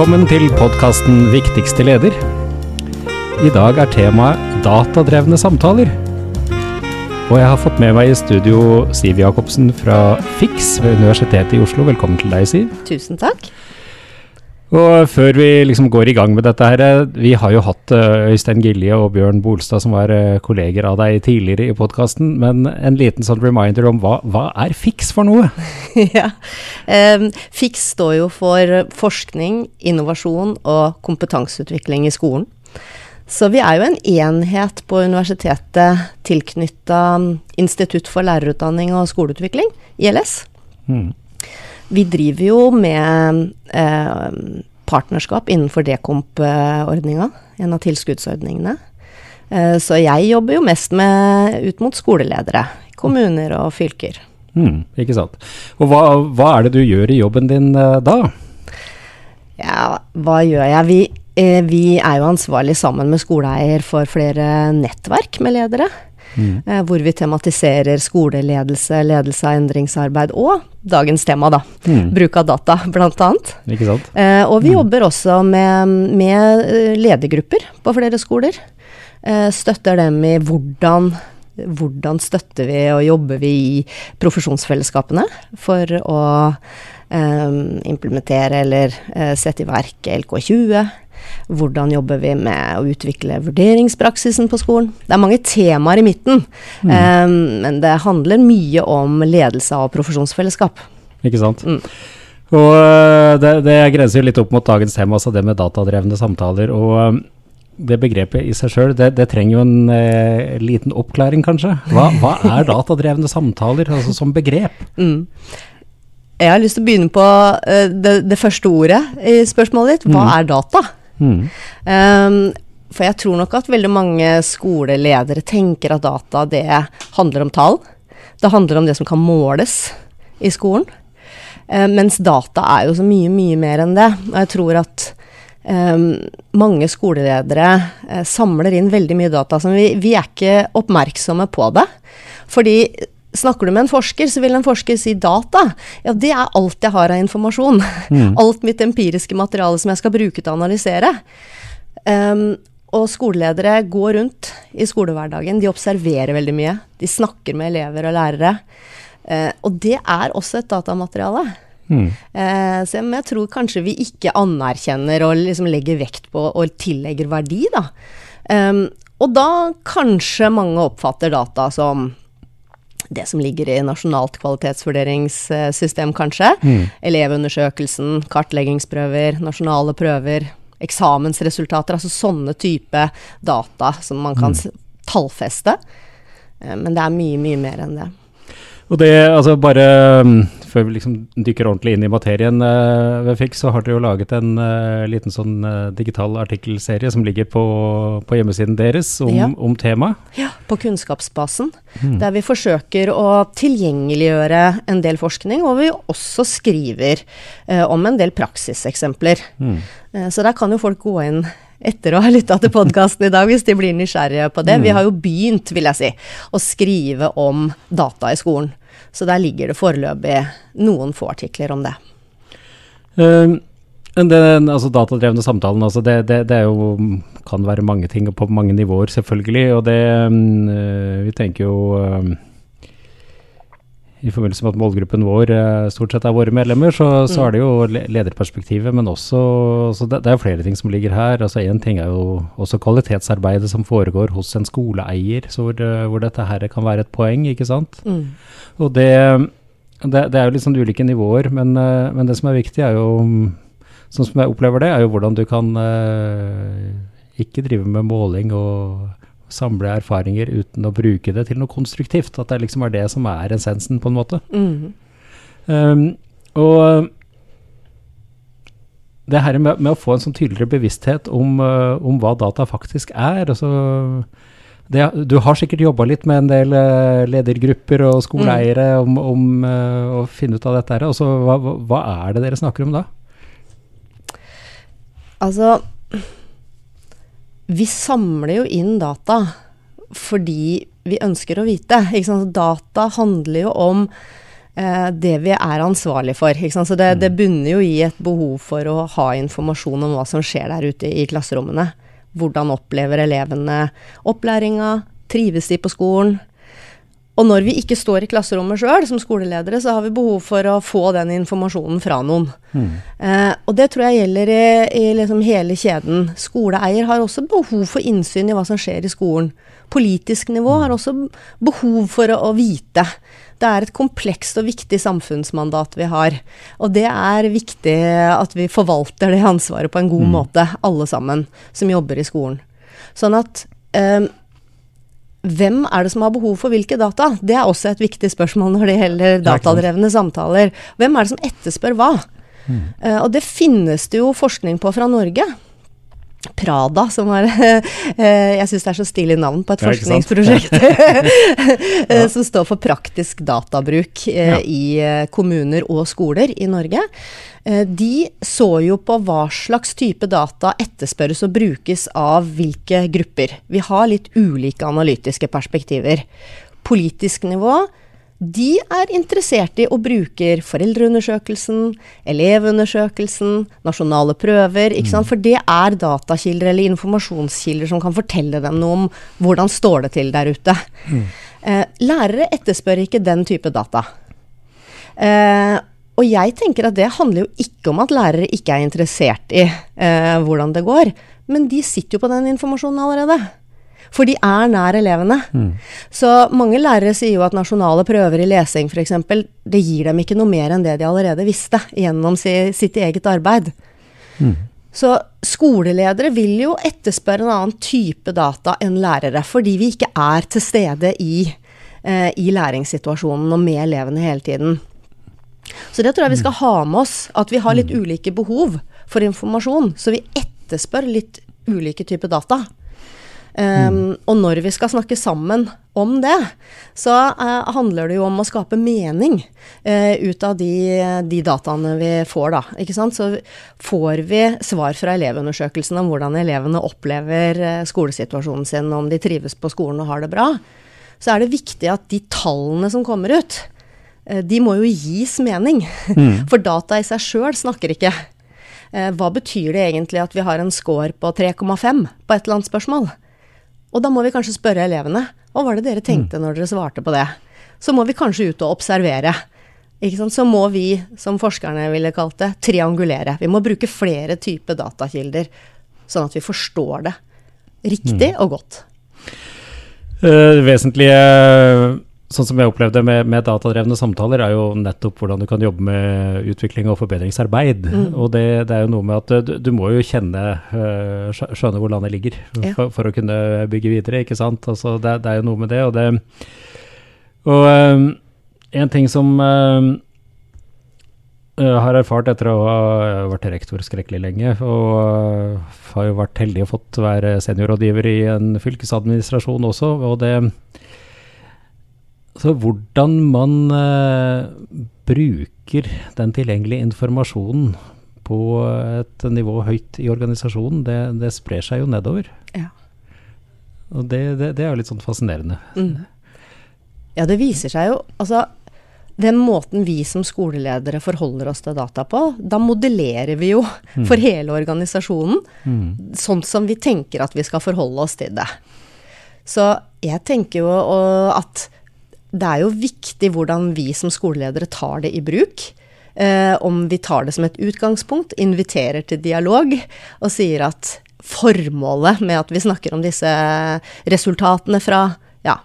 Velkommen til podkasten Viktigste leder. I dag er temaet datadrevne samtaler. Og jeg har fått med meg i studio Siv Jacobsen fra FIX ved Universitetet i Oslo. Velkommen til deg, Siv. Tusen takk. Og før vi liksom går i gang med dette her, eh, vi har jo hatt eh, Øystein Gilje og Bjørn Bolstad som var eh, kolleger av deg tidligere i podkasten, men en liten sånn reminder om hva, hva er FIX for noe? ja, um, FIX står jo for forskning, innovasjon og kompetanseutvikling i skolen. Så vi er jo en enhet på universitetet tilknytta Institutt for lærerutdanning og skoleutvikling, ILS. Mm. Vi driver jo med eh, partnerskap innenfor Dekomp-ordninga, en av tilskuddsordningene. Eh, så jeg jobber jo mest med, ut mot skoleledere, kommuner og fylker. Mm, ikke sant. Og hva, hva, er det du gjør i jobben din eh, da? Ja, hva gjør jeg? Vi, eh, vi er jo ansvarlig sammen med skoleeier for flere nettverk med ledere. Mm. Eh, hvor vi tematiserer skoleledelse, ledelse av endringsarbeid og dagens tema, da. Mm. Bruk av data, blant annet. Ikke sant? Eh, og vi mm. jobber også med, med eh, ledergrupper på flere skoler. Eh, støtter dem i hvordan hvordan støtter vi og jobber vi i profesjonsfellesskapene for å eh, implementere eller eh, sette i verk LK20? Hvordan jobber vi med å utvikle vurderingspraksisen på skolen? Det er mange temaer i midten, mm. um, men det handler mye om ledelse av profesjonsfellesskap. Ikke sant. Mm. Og eh, det, det grenser jo litt opp mot dagens tema, altså det med datadrevne samtaler. og eh, det begrepet i seg sjøl, det, det, trenger jo en eh, liten oppklaring, kanskje. Hva, hva, er datadrevne samtaler, altså som begrep? Mm. Jeg har lyst til å begynne på uh, det, det, første ordet i spørsmålet ditt. Hva mm. er data? Mm. Um, for jeg tror nok at veldig mange skoleledere tenker at data det handler om tall. Det handler om det som kan måles i skolen. Uh, mens data er jo så mye, mye mer enn det. Og jeg tror at um, mange skoleledere uh, samler inn veldig mye data som vi, vi er ikke oppmerksomme på det. Fordi Snakker du med en forsker, så vil en forsker si data. Ja, det er alt jeg har av informasjon. Mm. Alt mitt empiriske materiale som jeg skal bruke til å analysere. Um, og skoleledere går rundt i skolehverdagen. De observerer veldig mye. De snakker med elever og lærere. Uh, og det er også et datamateriale. Mm. Uh, så jeg, jeg, tror kanskje vi ikke anerkjenner og liksom legger vekt på og tillegger verdi, da. Um, og da kanskje mange oppfatter data som det som ligger i nasjonalt kvalitetsvurderingssystem, kanskje. Mm. Elevundersøkelsen, kartleggingsprøver, nasjonale prøver, eksamensresultater. Altså sånne type data som man kan mm. tallfeste. Eh, men det er mye, mye mer enn det. Og det, altså bare mm, før vi liksom dykker ordentlig inn i materien uh, ved Fix, så har dere jo laget en uh, liten sånn uh, digital artikkelserie som ligger på, på hjemmesiden deres om, ja. om temaet. Ja, på Kunnskapsbasen. Mm. Der vi forsøker å tilgjengeliggjøre en del forskning, og vi også skriver om en del praksiseksempler. Mm. så der kan jo folk gå inn etter å ha lytta til podkasten i dag, hvis de blir nysgjerrige på det. Vi har jo begynt, vil jeg si, å skrive om data i skolen. Så der ligger det foreløpig noen få artikler om det. Uh, den altså datadrevne samtalen, altså det, det, det jo, kan være mange ting på mange nivåer, selvfølgelig. Og det uh, Vi tenker jo uh, i forbindelse med at målgruppen vår eh, stort sett er våre medlemmer, så, så mm. er det jo lederperspektivet, men også det, det, er flere ting som ligger her. altså Én ting er jo også kvalitetsarbeidet som foregår hos en skoleeier, hvor, hvor, dette her kan være et poeng, ikke sant. Mm. Og det, det, det, er jo litt sånn ulike nivåer, men, eh, men, det som er viktig, er jo Sånn som jeg opplever det, er jo hvordan du kan ikke drive med måling og samle erfaringer uten å bruke det til noe konstruktivt. At det liksom er det som er essensen, på en måte. Mm. Um, og det her med, med, å få en sånn tydeligere bevissthet om, uh, om hva data faktisk er altså det, Du har sikkert jobba litt med en del uh, ledergrupper og skoleeiere mm. om, om uh, å finne ut av dette. her, altså, hva, hva er det dere snakker om da? Altså vi samler jo inn data fordi vi ønsker å vite. Data handler jo om eh, det vi er ansvarlig for. Så det, det, bunner jo i et behov for å ha informasjon om hva som skjer der ute i klasserommene. Hvordan opplever elevene opplæringa? Trives de på skolen? Og når vi ikke står i klasserommet sjøl som skoleledere, så har vi behov for å få den informasjonen fra noen. Mm. Eh, og det tror jeg gjelder i, i liksom hele kjeden. Skoleeier har også behov for innsyn i hva som skjer i skolen. Politisk nivå har også behov for å, å vite. Det er et komplekst og viktig samfunnsmandat vi har. Og det er viktig at vi forvalter det ansvaret på en god mm. måte, alle sammen som jobber i skolen. Sånn at eh, hvem er det som har behov for hvilke data? Det er også et viktig spørsmål når det gjelder datadrevne samtaler. Hvem er det som etterspør hva? Mm. Uh, og det finnes det jo forskning på fra Norge. Prada, som er eh, Jeg syns det er så stilig navn på et ja, forskningsprosjekt. ja. Som står for praktisk databruk eh, ja. i kommuner og skoler i Norge. De så jo på hva slags type data etterspørres og brukes av hvilke grupper. Vi har litt ulike analytiske perspektiver. Politisk nivå de er interessert i og bruker foreldreundersøkelsen, elevundersøkelsen, nasjonale prøver. Mm. For det er datakilder eller informasjonskilder som kan fortelle dem noe om hvordan står det til der ute. Mm. Eh, lærere etterspør ikke den type data. Eh, og jeg tenker at det handler jo ikke om at lærere ikke er interessert i eh, hvordan det går, men de sitter jo på den informasjonen allerede. For de er nær elevene. Mm. Så mange lærere sier jo at nasjonale prøver i lesing f.eks. det gir dem ikke noe mer enn det de allerede visste gjennom si, sitt eget arbeid. Mm. Så skoleledere vil jo etterspørre en annen type data enn lærere, fordi vi ikke er til stede i, eh, i læringssituasjonen og med elevene hele tiden. Så det tror jeg vi skal ha med oss, at vi har litt mm. ulike behov for informasjon. Så vi etterspør litt ulike typer data. Um, og når vi skal snakke sammen om det, så uh, handler det jo om å skape mening uh, ut av de, de, dataene vi får, da. Ikke sant? Så får vi svar fra elevundersøkelsen om hvordan elevene opplever uh, skolesituasjonen sin, om de trives på skolen og har det bra, så er det viktig at de tallene som kommer ut, de må jo gis mening. Mm. For data i seg sjøl snakker ikke. Hva betyr det egentlig at vi har en score på 3,5 på et eller annet spørsmål? Og da må vi kanskje spørre elevene hva var det dere tenkte mm. når dere svarte på det. Så må vi kanskje ut og observere. Så må vi, som forskerne ville kalt det, triangulere. Vi må bruke flere typer datakilder, sånn at vi forstår det riktig mm. og godt. Uh, vesentlige sånn som jeg opplevde med, med, datadrevne samtaler, er jo nettopp hvordan du kan jobbe med utvikling og forbedringsarbeid. Mm. Og det, det, er jo noe med at du, du må jo kjenne, uh, skjønne hvor landet ligger ja. for, for, å kunne bygge videre, ikke sant. Altså, det, det, er jo noe med det. Og, det, og um, en ting som um, har erfart etter å ha vært rektor skrekkelig lenge, og har jo vært heldig og fått være seniorrådgiver i en fylkesadministrasjon også. og det så hvordan man uh, bruker den tilgjengelige informasjonen på et nivå høyt i organisasjonen, det, det sprer seg jo nedover. Ja. Og det, det, det, er jo litt sånn fascinerende. Mm. Ja, det viser seg jo Altså, den måten vi som skoleledere forholder oss til data på, da modellerer vi jo mm. for hele organisasjonen mm. sånn som vi tenker at vi skal forholde oss til det. Så jeg tenker jo at det er jo viktig hvordan vi som skoleledere tar det i bruk. Eh, om vi tar det som et utgangspunkt, inviterer til dialog og sier at formålet med at vi snakker om disse resultatene fra ja,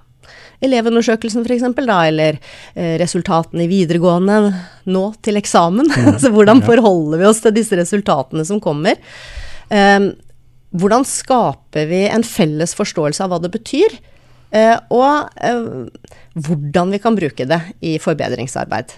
elevundersøkelsen f.eks., da, eller eh, resultatene i videregående nå til eksamen. Mm. altså hvordan forholder vi oss til disse resultatene som kommer? Eh, hvordan skaper vi en felles forståelse av hva det betyr? Eh, og eh, hvordan vi kan bruke det i forbedringsarbeid.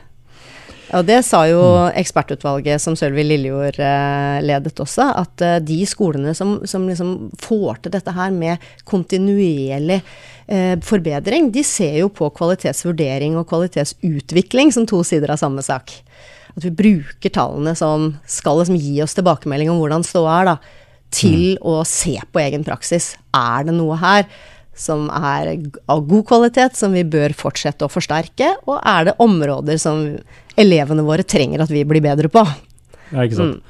Og det sa jo mm. ekspertutvalget som Sølvi Lillejord eh, ledet også, at de skolene som, som liksom får til dette her med kontinuerlig eh, forbedring, de ser jo på kvalitetsvurdering og kvalitetsutvikling som to sider av samme sak. At vi bruker tallene som skal liksom gi oss tilbakemelding om hvordan ståa er, da, til mm. å se på egen praksis. Er det noe her? Som er av god kvalitet, som vi bør fortsette å forsterke? Og er det områder som elevene våre trenger at vi blir bedre på? Ja, ikke sant.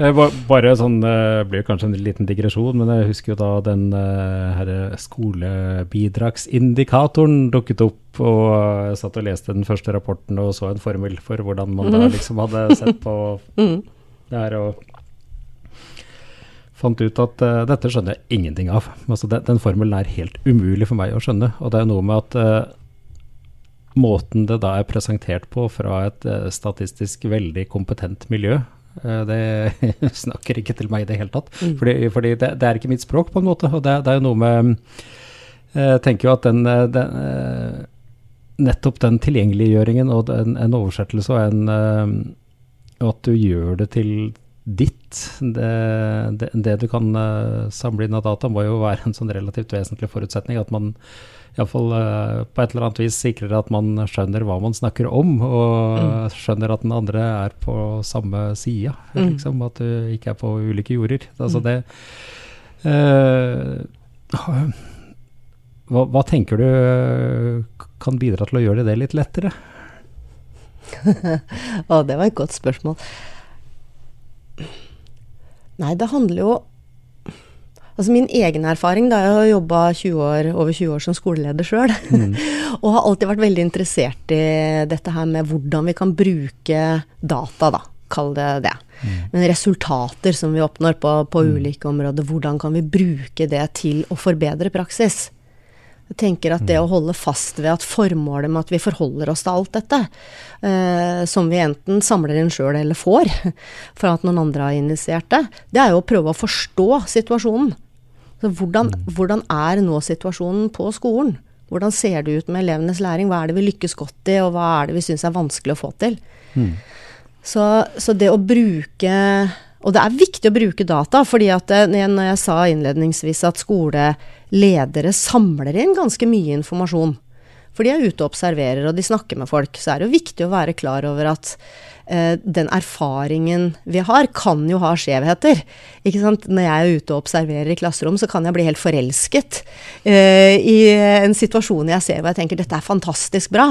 Mm. Bare sånn, det blir kanskje en liten digresjon, men jeg husker jo da den her skolebidragsindikatoren dukket opp, og jeg satt og leste den første rapporten og så en formel for hvordan man da mm. liksom hadde sett på mm. det her. og fant ut at uh, dette skjønner jeg ingenting av. Altså, den, den, formelen er helt umulig for meg å skjønne. Og det er noe med at uh, måten det da er presentert på fra et uh, statistisk veldig kompetent miljø, det snakker ikke til meg i det hele tatt. Mm. Fordi, fordi det, det, er ikke mitt språk, på en måte. Og det, det er jo noe med Jeg tenker jo at den, den Nettopp den tilgjengeliggjøringen og en, en oversettelse og en At du gjør det til ditt. Det, det, det du kan samle inn av data, må jo være en sånn relativt vesentlig forutsetning. At man iallfall uh, på et eller annet vis sikrer at man skjønner hva man snakker om, og mm. skjønner at den andre er på samme side. Mm. Liksom, at du ikke er på ulike jorder. Altså mm. det uh, hva, hva, tenker du kan bidra til å gjøre det litt lettere? å, det var et godt spørsmål. Nei, det handler jo Altså min egen erfaring, da jeg har jobba over 20 år som skoleleder sjøl, mm. og har alltid vært veldig interessert i dette her med hvordan vi kan bruke data, da. Kall det det. Mm. Men resultater som vi oppnår på, på mm. ulike områder, hvordan kan vi bruke det til å forbedre praksis? Jeg tenker at det mm. å holde fast ved at formålet med at vi forholder oss til alt dette, eh, som vi enten samler inn sjøl eller får for at noen andre har initiert det, det er jo å prøve å forstå situasjonen. Så hvordan, mm. hvordan, er nå situasjonen på skolen? Hvordan ser det ut med elevenes læring? Hva er det vi lykkes godt i, og hva er det vi syns er vanskelig å få til? Mm. Så, så, det å bruke Og det er viktig å bruke data, fordi at det, når jeg sa innledningsvis at skoleledere samler inn ganske mye informasjon, for de er ute og observerer, og de snakker med folk, så er det jo viktig å være klar over at Eh, den erfaringen vi har, kan jo ha skjevheter. Ikke sant? Når jeg er ute og observerer i klasserom, så kan jeg bli helt forelsket eh, i en situasjon jeg ser hvor jeg tenker dette er fantastisk bra.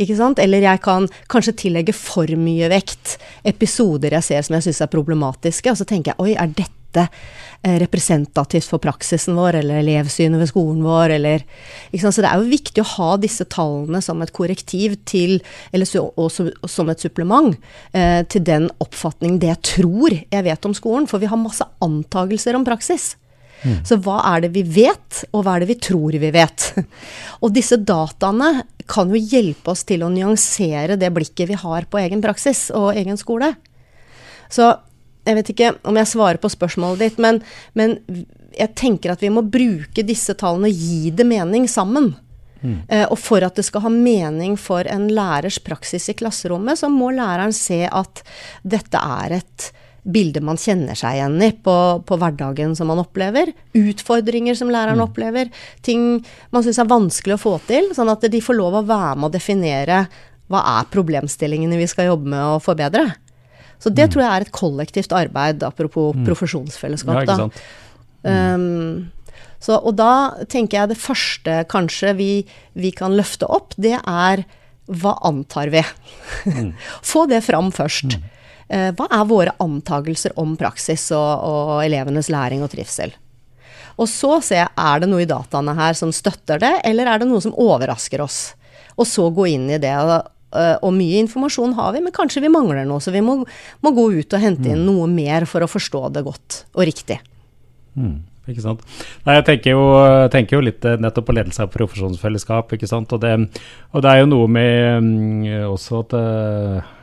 Ikke sant? Eller jeg kan kanskje tillegge for mye vekt episoder jeg ser som jeg syns er problematiske, og så tenker jeg oi, er dette Eh, representativt for praksisen vår, eller elevsynet ved skolen vår, eller Så det er jo viktig å ha disse tallene som et korrektiv til, eller så, også, som et supplement eh, til den oppfatning, det jeg tror jeg vet om skolen. For vi har masse antagelser om praksis. Mm. Så hva er det vi vet, og hva er det vi tror vi vet? Og disse dataene kan jo hjelpe oss til å nyansere det blikket vi har på egen praksis og egen skole. Så jeg vet ikke om jeg svarer på spørsmålet ditt, men, men jeg tenker at vi må bruke disse tallene og gi det mening sammen. Mm. Uh, og for at det skal ha mening for en lærers praksis i klasserommet, så må læreren se at dette er et bilde man kjenner seg igjen i på, på hverdagen som man opplever. Utfordringer som læreren mm. opplever. Ting man syns er vanskelig å få til. Sånn at de får lov å være med å definere hva er problemstillingene vi skal jobbe med å forbedre. Så det mm. tror jeg er et kollektivt arbeid, apropos mm. profesjonsfellesskap. Ja, da. Um, så, og da tenker jeg det første kanskje vi, vi kan løfte opp, det er hva antar vi? Mm. Få det fram først. Mm. Uh, hva er våre antagelser om praksis og, og, elevenes læring og trivsel? Og så ser jeg er det noe i dataene her som støtter det, eller er det noe som overrasker oss? Og så gå inn i det. Og, og mye informasjon har vi, men kanskje vi mangler noe. Så vi må, må gå ut og hente inn mm. noe mer for å forstå det godt og riktig. Mm, ikke sant. Nei, jeg tenker jo, tenker jo, litt eh, nettopp på ledelse av profesjonsfellesskap. ikke sant? Og det, og det er jo noe med um, også at uh,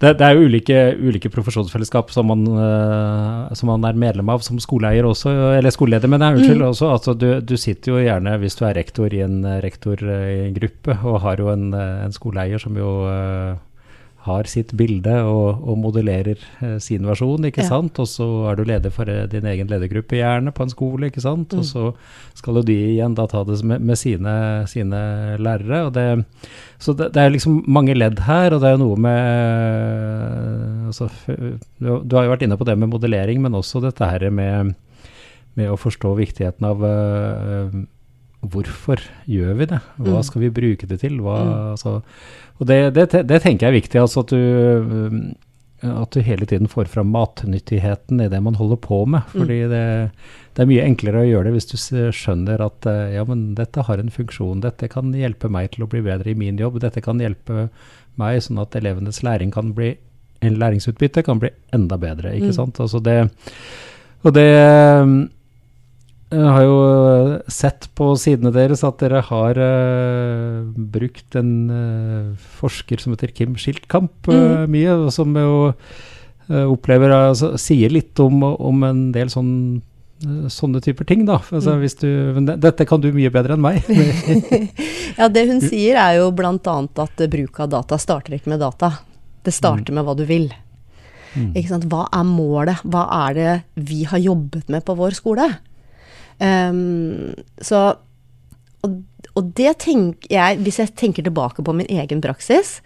det, det, er jo ulike, ulike profesjonsfellesskap som man, uh, som man, er medlem av som skoleeier også, eller skoleleder, men jeg er unnskyld mm. også. Altså, du, du, sitter jo gjerne, hvis du er rektor i en rektorgruppe, og har jo en, en skoleeier som jo uh, har sitt bilde og, og modellerer eh, sin versjon, ikke ja. sant. Og så er du leder for eh, din egen ledergruppe, gjerne, på en skole, ikke sant. Mm. Og så skal jo de igjen da ta det med, med sine, sine, lærere. og det så det, det, er liksom mange ledd her, og det er jo noe med altså, Du har jo vært inne på det med modellering, men også dette her med med å forstå viktigheten av uh, hvorfor gjør vi det? Hva mm. skal vi bruke det til? Hva, mm. altså, og det, det, det, tenker jeg er viktig. altså at du, at du hele tiden får fram matnyttigheten i det man holder på med. Mm. fordi det, det, er mye enklere å gjøre det hvis du skjønner at ja, men dette har en funksjon. Dette kan hjelpe meg til å bli bedre i min jobb. Dette kan hjelpe meg sånn at elevenes læring kan bli en læringsutbytte kan bli enda bedre. ikke sant? Altså det, og det jeg har jo sett på sidene deres at dere har uh, brukt en uh, forsker som heter Kim Skiltkamp uh, mm. mye, og som jo opplever altså, Sier litt om, om en del sånn, sånne typer ting, da. Altså, mm. du, det, dette kan du mye bedre enn meg. ja, det hun sier er jo bl.a. at bruk av data starter ikke med data. Det starter mm. med hva du vil. Mm. Hva er målet? Hva er det vi har jobbet med på vår skole? Um, så og, og, det tenker jeg Hvis jeg tenker tilbake på min egen praksis,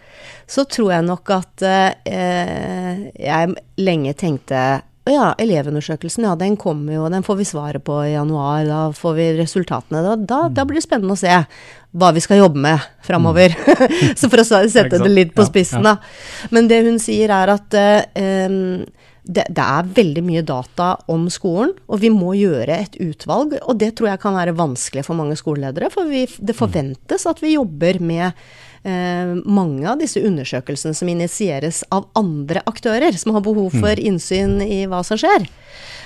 så tror jeg nok at uh, jeg lenge tenkte å ja, elevundersøkelsen, ja, den kommer jo, den får vi svaret på i januar. Da får vi resultatene. Da, da, da blir det spennende å se hva vi skal jobbe med framover. Mm. så for å sette det litt på spissen, da. Men det hun sier, er at uh, det, det, er veldig mye data om skolen, og vi må gjøre et utvalg. Og det tror jeg kan være vanskelig for mange skoleledere, for vi, det forventes at vi jobber med eh, mange av disse undersøkelsene som initieres av andre aktører, som har behov for mm. innsyn i hva som skjer.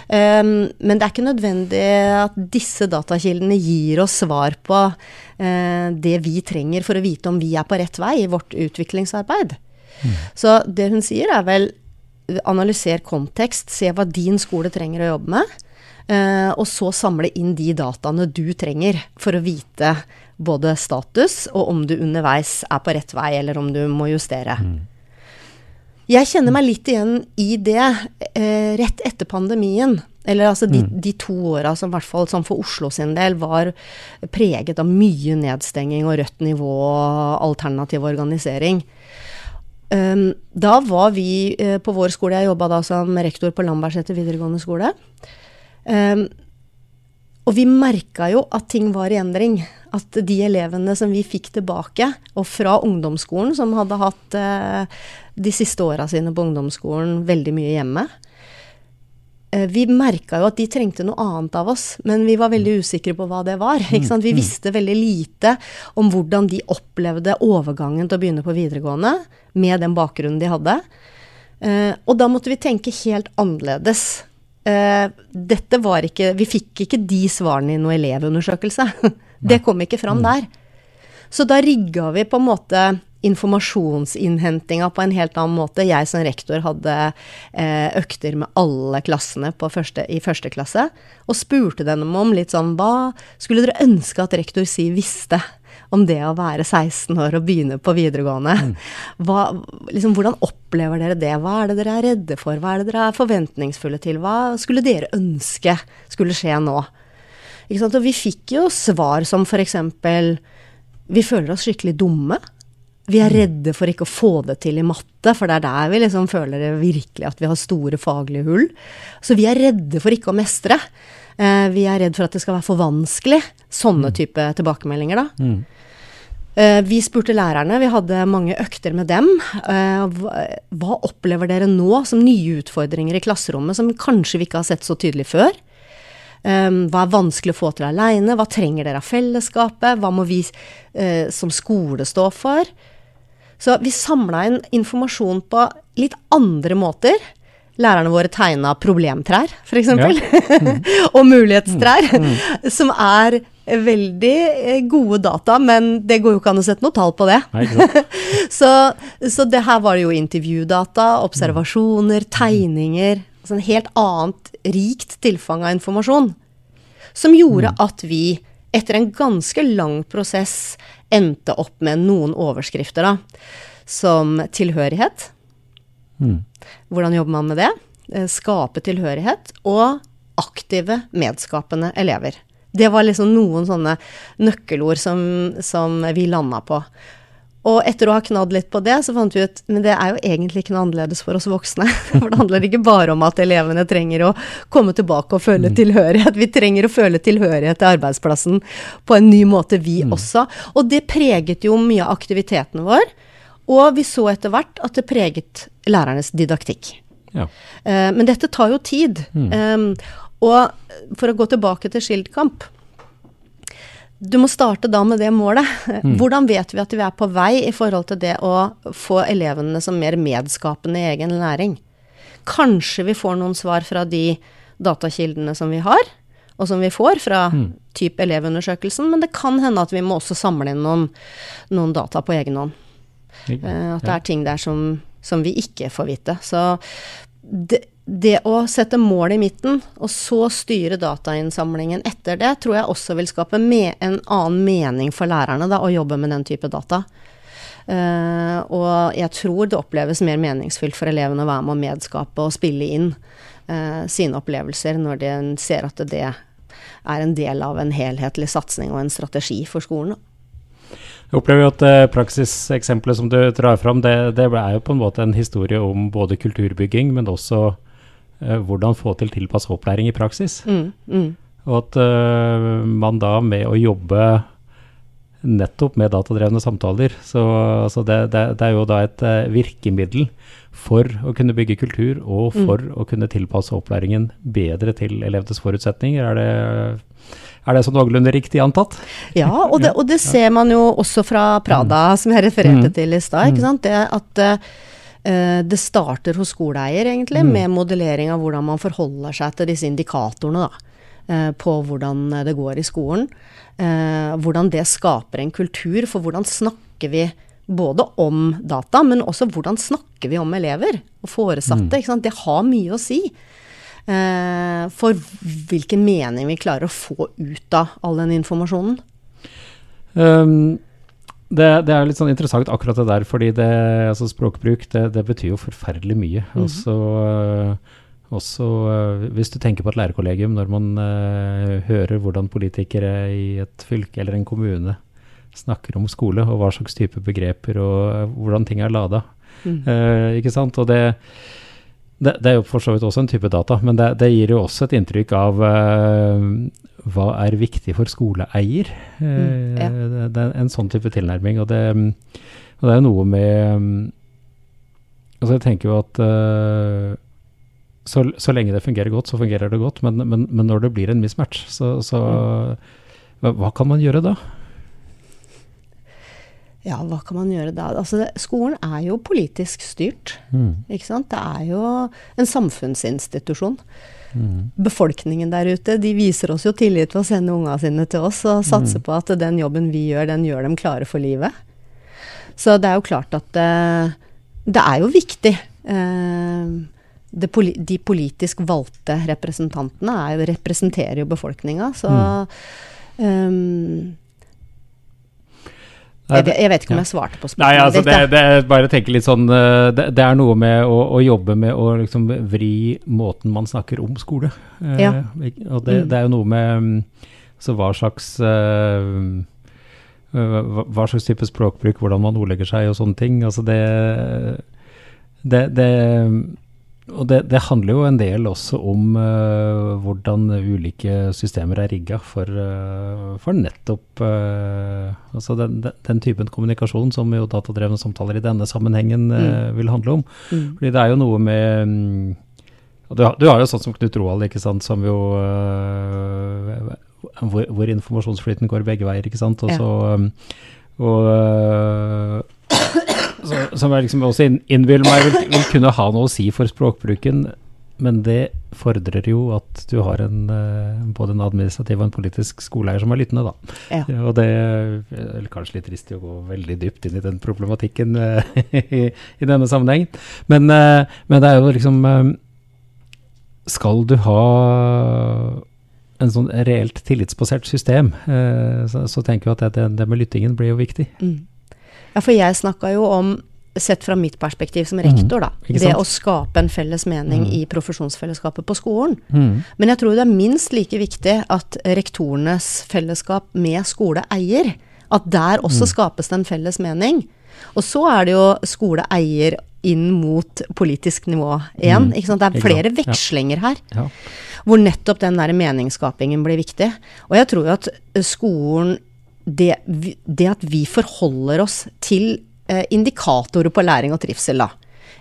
Um, men det er ikke nødvendig at disse datakildene gir oss svar på uh, det vi trenger for å vite om vi er på rett vei i vårt utviklingsarbeid. Mm. Så det hun sier, er vel analyser kontekst, se hva din skole trenger å jobbe med. Uh, og så samle inn de dataene du trenger for å vite både status og om du underveis er på rett vei, eller om du må justere. Mm. Jeg kjenner meg litt igjen i det uh, rett etter pandemien. Eller altså de, mm. de to åra som i hvert fall sånn for Oslo sin del var preget av mye nedstenging og rødt nivå og alternativ organisering. Um, da var vi uh, på vår skole, jeg jobba da som rektor på Lambertseter videregående skole. Um, og vi merka jo at ting var i endring. At de elevene som vi fikk tilbake, og fra ungdomsskolen, som hadde hatt uh, de siste åra sine på ungdomsskolen veldig mye hjemme, Eh, vi merka jo at de trengte noe annet av oss, men vi var veldig usikre på hva det var. Vi mm, mm. visste veldig lite om hvordan de opplevde overgangen til å begynne på videregående med den bakgrunnen de hadde. Eh, og da måtte vi tenke helt annerledes. Eh, dette var ikke Vi fikk ikke de svarene i noen elevundersøkelse. Det kom ikke fram mm. der. Så da rigga vi på en måte informasjonsinnhentinga på en helt annen måte. Jeg som rektor hadde eh, økter med alle klassene første, i første klasse, og spurte dem om litt sånn Hva skulle dere ønske at rektor Si visste om det å være 16 år og begynne på videregående? Mm. Hva, liksom, hvordan opplever dere det? Hva er det dere er redde for? Hva er det dere er forventningsfulle til? Hva skulle dere ønske skulle skje nå? Og vi fikk jo svar som eksempel Vi føler oss skikkelig dumme. Vi er redde for ikke å få det til i matte, for det er der vi liksom føler det virkelig at vi har store faglige hull. Så vi er redde for ikke å mestre. Eh, vi er redd for at det skal være for vanskelig. Sånne mm. type tilbakemeldinger, da. Mm. Eh, vi spurte lærerne, vi hadde mange økter med dem. Eh, hva, opplever dere nå som nye utfordringer i klasserommet som kanskje vi ikke har sett så tydelig før? Hva er vanskelig å få til aleine? Hva trenger dere av fellesskapet? Hva må vi som skole stå for? Så vi samla inn informasjon på litt andre måter. Lærerne våre tegna problemtrær, f.eks. Ja. Mm. og mulighetstrær. Mm. Mm. Som er veldig eh, gode data, men det går jo ikke an å sette noe tall på det. Nei, så, så, det her var det jo intervjudata, observasjoner, tegninger. Altså en helt annet rikt tilfang av informasjon. Som gjorde mm. at vi, etter en ganske lang prosess, endte opp med noen overskrifter, da, som tilhørighet. Mm. Hvordan jobber man med det? Eh, skape tilhørighet. Og aktive, medskapende elever. Det var liksom noen sånne nøkkelord som, som vi landa på. Og etter å ha knadd litt på det, så fant vi ut men det er jo egentlig ikke noe annerledes for oss voksne. For det handler ikke bare om at elevene trenger å komme tilbake og føle mm. tilhørighet. Vi trenger å føle tilhørighet til arbeidsplassen på en ny måte, vi mm. også. Og det preget jo mye av aktiviteten vår. Og vi så etter hvert at det preget lærernes didaktikk. Ja. Uh, men dette tar jo tid. Mm. Um, og for å gå tilbake til Schildkamp du må starte da med det målet. Mm. Hvordan vet vi at vi er på vei i forhold til det å få elevene som mer medskapende i egen læring? Kanskje vi får noen svar fra de datakildene som vi har, og som vi får fra mm. type elevundersøkelsen, men det kan hende at vi må også samle inn noen, noen data på egen hånd. Uh, at det er ting der som, som vi ikke får vite. Så det, det å sette mål i midten, og så styre datainnsamlingen etter det, tror jeg også vil skape en annen mening for lærerne, da, å jobbe med den type data. Uh, og jeg tror det oppleves mer meningsfylt for elevene å være med å medskape og spille inn uh, sine opplevelser når de ser at det er en del av en helhetlig satsing og en strategi for skolen. Jeg opplever jo at uh, praksiseksempelet som du drar fram, det, det, er jo på en måte en historie om både kulturbygging, men også hvordan få til tilpasset opplæring i praksis. Mm, mm. Og at uh, man da med å jobbe nettopp med datadrevne samtaler, så, så det, det, det, er jo da et uh, virkemiddel for å kunne bygge kultur, og mm. for mm. å kunne tilpasse opplæringen bedre til elevenes forutsetninger. Er det, er det så noenlunde riktig antatt? Ja, og det, og det, ser man jo også fra Prada, mm. som jeg refererte mm. til i stad. ikke sant? Det at uh, det starter hos skoleeier, egentlig, mm. med modellering av hvordan man forholder seg til disse indikatorene. da Eh, på hvordan det går i skolen. Eh, hvordan det skaper en kultur for hvordan snakker vi både om data, men også hvordan snakker vi om elever og foresatte. Mm. Det har mye å si eh, for hvilken mening vi klarer å få ut av all den informasjonen. Um, det, det, er litt sånn interessant akkurat det der, fordi det, altså språkbruk det, det betyr jo forferdelig mye. Mm. -hmm. også også, hvis du tenker på et lærerkollegium, når man uh, hører hvordan politikere i et fylke eller en kommune snakker om skole, og hva slags type begreper og uh, hvordan ting er lada. Mm. ikke sant? Og det, det, det, er jo for så vidt også en type data, men det, det gir jo også et inntrykk av hva er viktig for skoleeier. Mm, ja. det, er en sånn type tilnærming. Og det, og det er jo noe med Altså, jeg tenker jo at så, så, lenge det fungerer godt, så fungerer det godt. Men, men, men når det blir en mismatch, så, så hva, hva, kan man gjøre da? Ja, hva kan man gjøre da? Altså, det, skolen er jo politisk styrt. Mm. Ikke sant? Det er jo en samfunnsinstitusjon. Mm. Befolkningen der ute de viser oss jo tillit ved å sende unga sine til oss og satse mm. på at den jobben vi gjør, den gjør dem klare for livet. Så det er jo klart at det, eh, det er jo viktig. Eh, poli de politisk valgte representantene er, representerer jo befolkninga, så mm. um, jeg, jeg, vet ikke om jeg svarte på spørsmålet Nei, altså det, det, bare tenke litt sånn eh, det, det, er noe med å, å jobbe med å liksom vri måten man snakker om skole. Eh, og det, mm. det, er jo noe med så hva slags uh, hva slags type språkbruk, hvordan man ordlegger seg og sånne ting. Altså det, det, det og det, det, handler jo en del også om uh, hvordan ulike systemer er rigga for, uh, for, nettopp uh, altså den, den, typen kommunikasjon som jo datadrevne samtaler i denne sammenhengen mm. vil handle om. Mm. Fordi det er jo noe med um, du, du, har jo sånn som Knut Roald, ikke sant, som jo hvor, hvor, informasjonsflyten går begge veier, ikke sant. Og så um, og som jeg liksom også innbiller meg vil, vil, kunne ha noe å si for språkbruken. Men det fordrer jo at du har en, uh, både en administrativ og en politisk skoleeier som er lyttende, da. Ja. Og det er kanskje litt trist å gå veldig dypt inn i den problematikken uh, i, i, denne sammenhengen. Men, men, det er jo liksom Skal du ha en sånn reelt tillitsbasert system, så, så, tenker jeg at det, det, med lyttingen blir jo viktig. Mm. Ja, for jeg snakka jo om sett fra mitt perspektiv som rektor, da. Mm, det å skape en felles mening mm. i profesjonsfellesskapet på skolen. Mm. Men jeg tror det er minst like viktig at rektorenes fellesskap med skoleeier, at der også mm. skapes det en felles mening. Og så er det jo skoleeier inn mot politisk nivå igjen. Mm. Det er flere vekslinger her. Ja. Hvor nettopp den der meningsskapingen blir viktig. Og jeg tror jo at skolen det, det, at vi forholder oss til eh, indikatorer på læring og trivsel, da.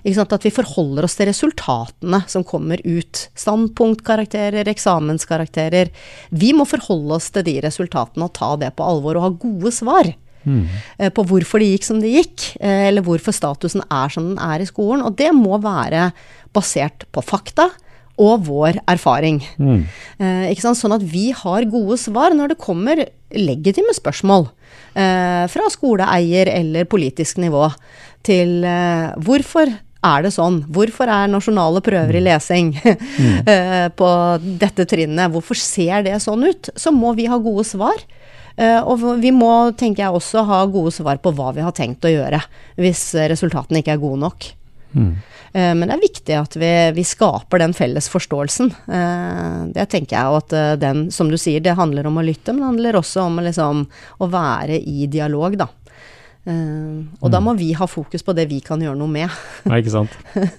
At vi forholder oss til resultatene som kommer ut. Standpunktkarakterer, eksamenskarakterer. Vi må forholde oss til de resultatene og ta det på alvor og ha gode svar. Mm. På hvorfor det gikk som det gikk, eh, eller hvorfor statusen er som den er i skolen. Og det må være basert på fakta og vår erfaring. Mm. Eh, sånn at vi har gode svar når det kommer legitime spørsmål eh, fra skoleeier eller politisk nivå til eh, hvorfor er det sånn? Hvorfor er nasjonale prøver i mm. lesing mm. Eh, på dette trinnet? Hvorfor ser det sånn ut? Så må vi ha gode svar. Og vi må, tenker jeg, også ha gode svar på hva vi har tenkt å gjøre hvis resultatene ikke er gode nok. Mm. Eh, men det er viktig at vi, vi skaper den felles forståelsen. Eh, det tenker jeg, og at eh, den, som du sier, det handler om å lytte, men det handler også om liksom, å være i dialog, da. og da mm. må vi ha fokus på det vi kan gjøre noe med. ja, ikke sant.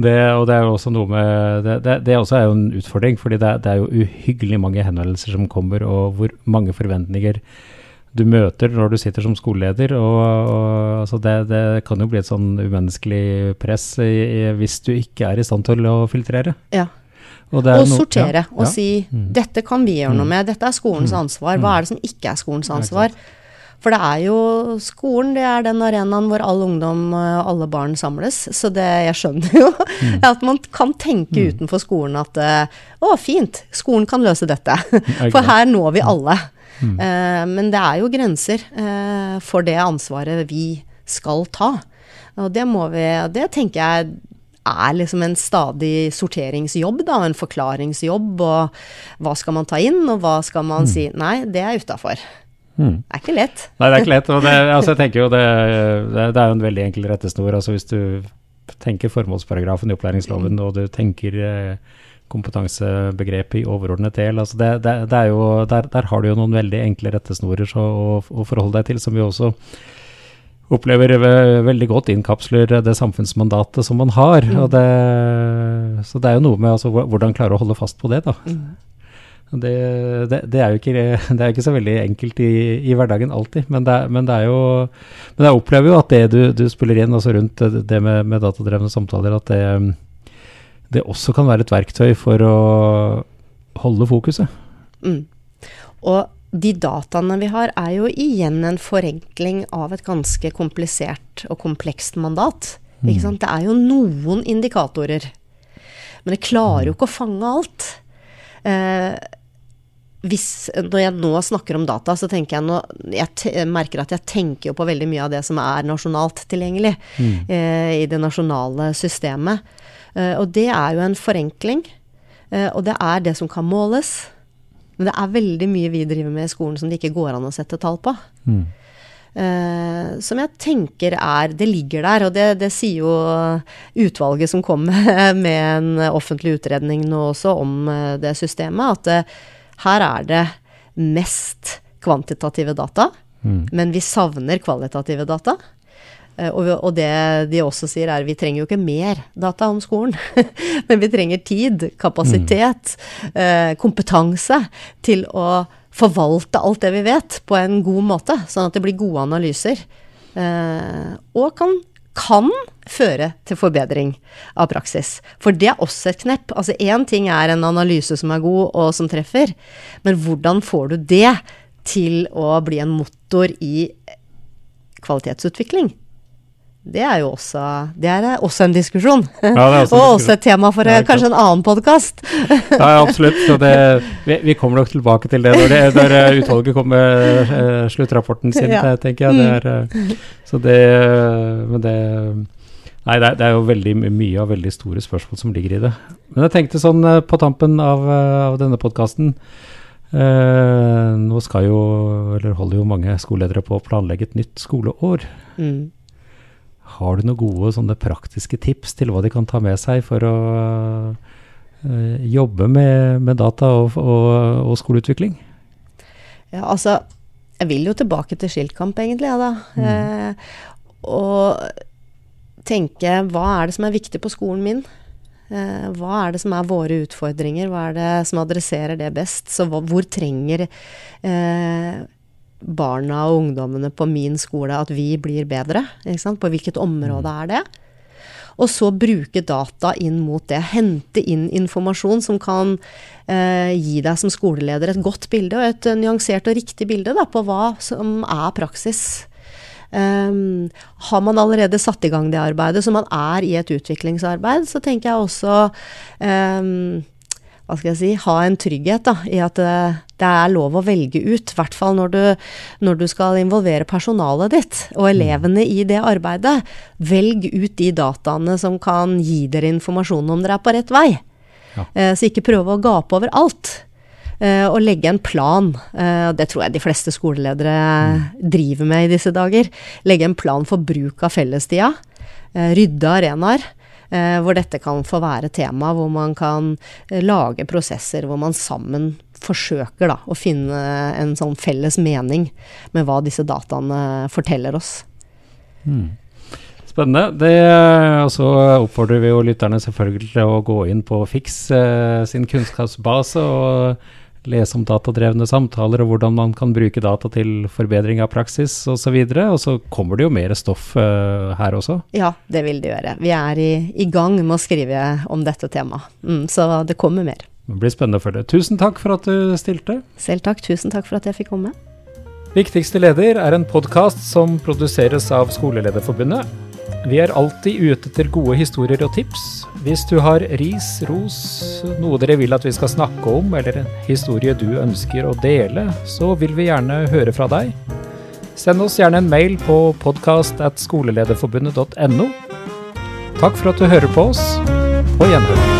Det, og det er jo også noe med Det, det, det også er jo en utfordring, fordi det, det er jo uhyggelig mange henvendelser som kommer, og hvor mange forventninger du møter når du sitter som skoleleder. Og, og altså det, det, kan jo bli et sånn umenneskelig press i, i, hvis du ikke er i stand til å filtrere. Ja. Og, og sortere ja, og ja. si mm. dette kan vi gjøre noe mm. med, dette er skolens mm. ansvar. Hva er det som ikke er skolens ansvar? For det er jo skolen, det er den arenaen hvor all ungdom og alle barn samles. Så det, jeg skjønner jo mm. at man kan tenke utenfor skolen at å, fint, skolen kan løse dette. For her når vi alle. Mm. Uh, men det er jo grenser uh, for det ansvaret vi skal ta. Og det må vi Det tenker jeg er liksom en stadig sorteringsjobb, da, en forklaringsjobb. Og hva skal man ta inn, og hva skal man mm. si Nei, det er utafor. Mm. Det er ikke lett. Nei, det er ikke lett. Og det, altså, jeg tenker jo det, det, det er jo en veldig enkel rettesnor. Altså hvis du tenker formålsparagrafen i opplæringsloven, mm. og du tenker eh, kompetansebegrepet i overordnet del. Altså det, det, det er jo, der, der, har du jo noen veldig enkle rettesnorer så, å, å, forholde deg til, som vi også opplever veldig godt innkapsler det samfunnsmandatet som man har. Mm. Det, så det er jo noe med altså, hvordan klare å holde fast på det, da. Mm. Det, det, det, er jo ikke, det er ikke, så veldig enkelt i, i hverdagen alltid, men, men, det er jo Men jeg opplever jo at det du, du spiller inn altså rundt det med, med datadrevne samtaler, at det det også kan være et verktøy for å holde fokuset. Mm. Og de dataene vi har, er jo igjen en forenkling av et ganske komplisert og komplekst mandat. Mm. Det er jo noen indikatorer, men det klarer jo ikke å fange alt. Eh, hvis, når jeg nå snakker om data, så tenker jeg nå Jeg merker at jeg tenker på veldig mye av det som er nasjonalt tilgjengelig mm. eh, i det nasjonale systemet. Eh, og det er jo en forenkling. Eh, og det er det som kan måles. Men det er veldig mye vi driver med i skolen som det ikke går an å sette tall på. Mm. Uh, som jeg tenker er Det ligger der, og det, det sier jo utvalget som kom med en offentlig utredning nå også om det systemet, at uh, her er det mest kvantitative data, mm. men vi savner kvalitative data. Eh, og, det de også sier, er vi trenger jo ikke mer data om skolen, men vi trenger tid, kapasitet, mm. kompetanse til å forvalte alt det vi vet, på en god måte, sånn at det blir gode analyser. Eh, og kan, kan føre til forbedring av praksis. For det er også et knepp. Altså én ting er en analyse som er god og som treffer, men hvordan får du det til å bli en motor i kvalitetsutvikling? Det er jo også, det er også en diskusjon. Ja, også og også et tema for ja, kanskje en annen podkast. ja, absolutt. Det, vi, vi, kommer nok tilbake til det når, det, når eh, utvalget kommer med sluttrapporten sin, ja. tenker jeg. Det er, så det, men det Nei, det er, det er, jo veldig mye av veldig store spørsmål som ligger i det. Men jeg tenkte sånn på tampen av, av denne podkasten Nå skal jo, eller holder jo mange skoleledere på å planlegge et nytt skoleår. Mm. Har du noen gode sånne praktiske tips til hva de kan ta med seg for å uh, jobbe med, med, data og, og, og, skoleutvikling? Ja, altså Jeg vil jo tilbake til skiltkamp, egentlig, ja, da. Mm. eh, og tenke hva er det som er viktig på skolen min? Eh, hva er det som er våre utfordringer? Hva er det som adresserer det best? Så hva, hvor trenger eh, barna og ungdommene på min skole at vi blir bedre? På hvilket område mm. er det? Og så bruke data inn mot det. Hente inn informasjon som kan eh, gi deg som skoleleder et godt bilde, og et nyansert og riktig bilde da, på hva som er praksis. Um, har man allerede satt i gang det arbeidet, så man er i et utviklingsarbeid, så tenker jeg også um, hva skal jeg si, ha en trygghet da, i at eh, det er lov å velge ut. I hvert fall når du, når du, skal involvere personalet ditt og mm. elevene i det arbeidet. Velg ut de dataene som kan gi dere informasjon om dere er på rett vei. Ja. Eh, så ikke prøve å gape over alt. Eh, og legge en plan. Eh, det tror jeg de fleste skoleledere mm. driver med i disse dager. Legge en plan for bruk av fellestida. Rydde arenaer hvor dette kan få være tema, hvor man kan lage prosesser hvor man sammen forsøker da, å finne en sånn felles mening med hva disse dataene forteller oss. Mm. Spennende. Det, og så oppfordrer vi jo lytterne selvfølgelig til å gå inn på Fiks eh, sin kunnskapsbase og lese om datadrevne samtaler og hvordan man kan bruke data til forbedring av praksis osv. Og, så og så kommer det jo mer stoff eh, her også? Ja, det vil det gjøre. Vi er i, i gang med å skrive om dette temaet. Mm, så det kommer mer. Det blir spennende å følge. Tusen takk for at du stilte. Selv takk. Tusen takk for at jeg fikk komme. Viktigste leder er en podkast som produseres av Skolelederforbundet. Vi er alltid ute etter gode historier og tips hvis du har ris, ros, noe dere vil at vi skal snakke om, eller en historie du ønsker å dele, så vil vi gjerne høre fra deg. Send oss gjerne en mail på podkast.skolelederforbundet.no. Takk for at du hører på oss. På gjenhør.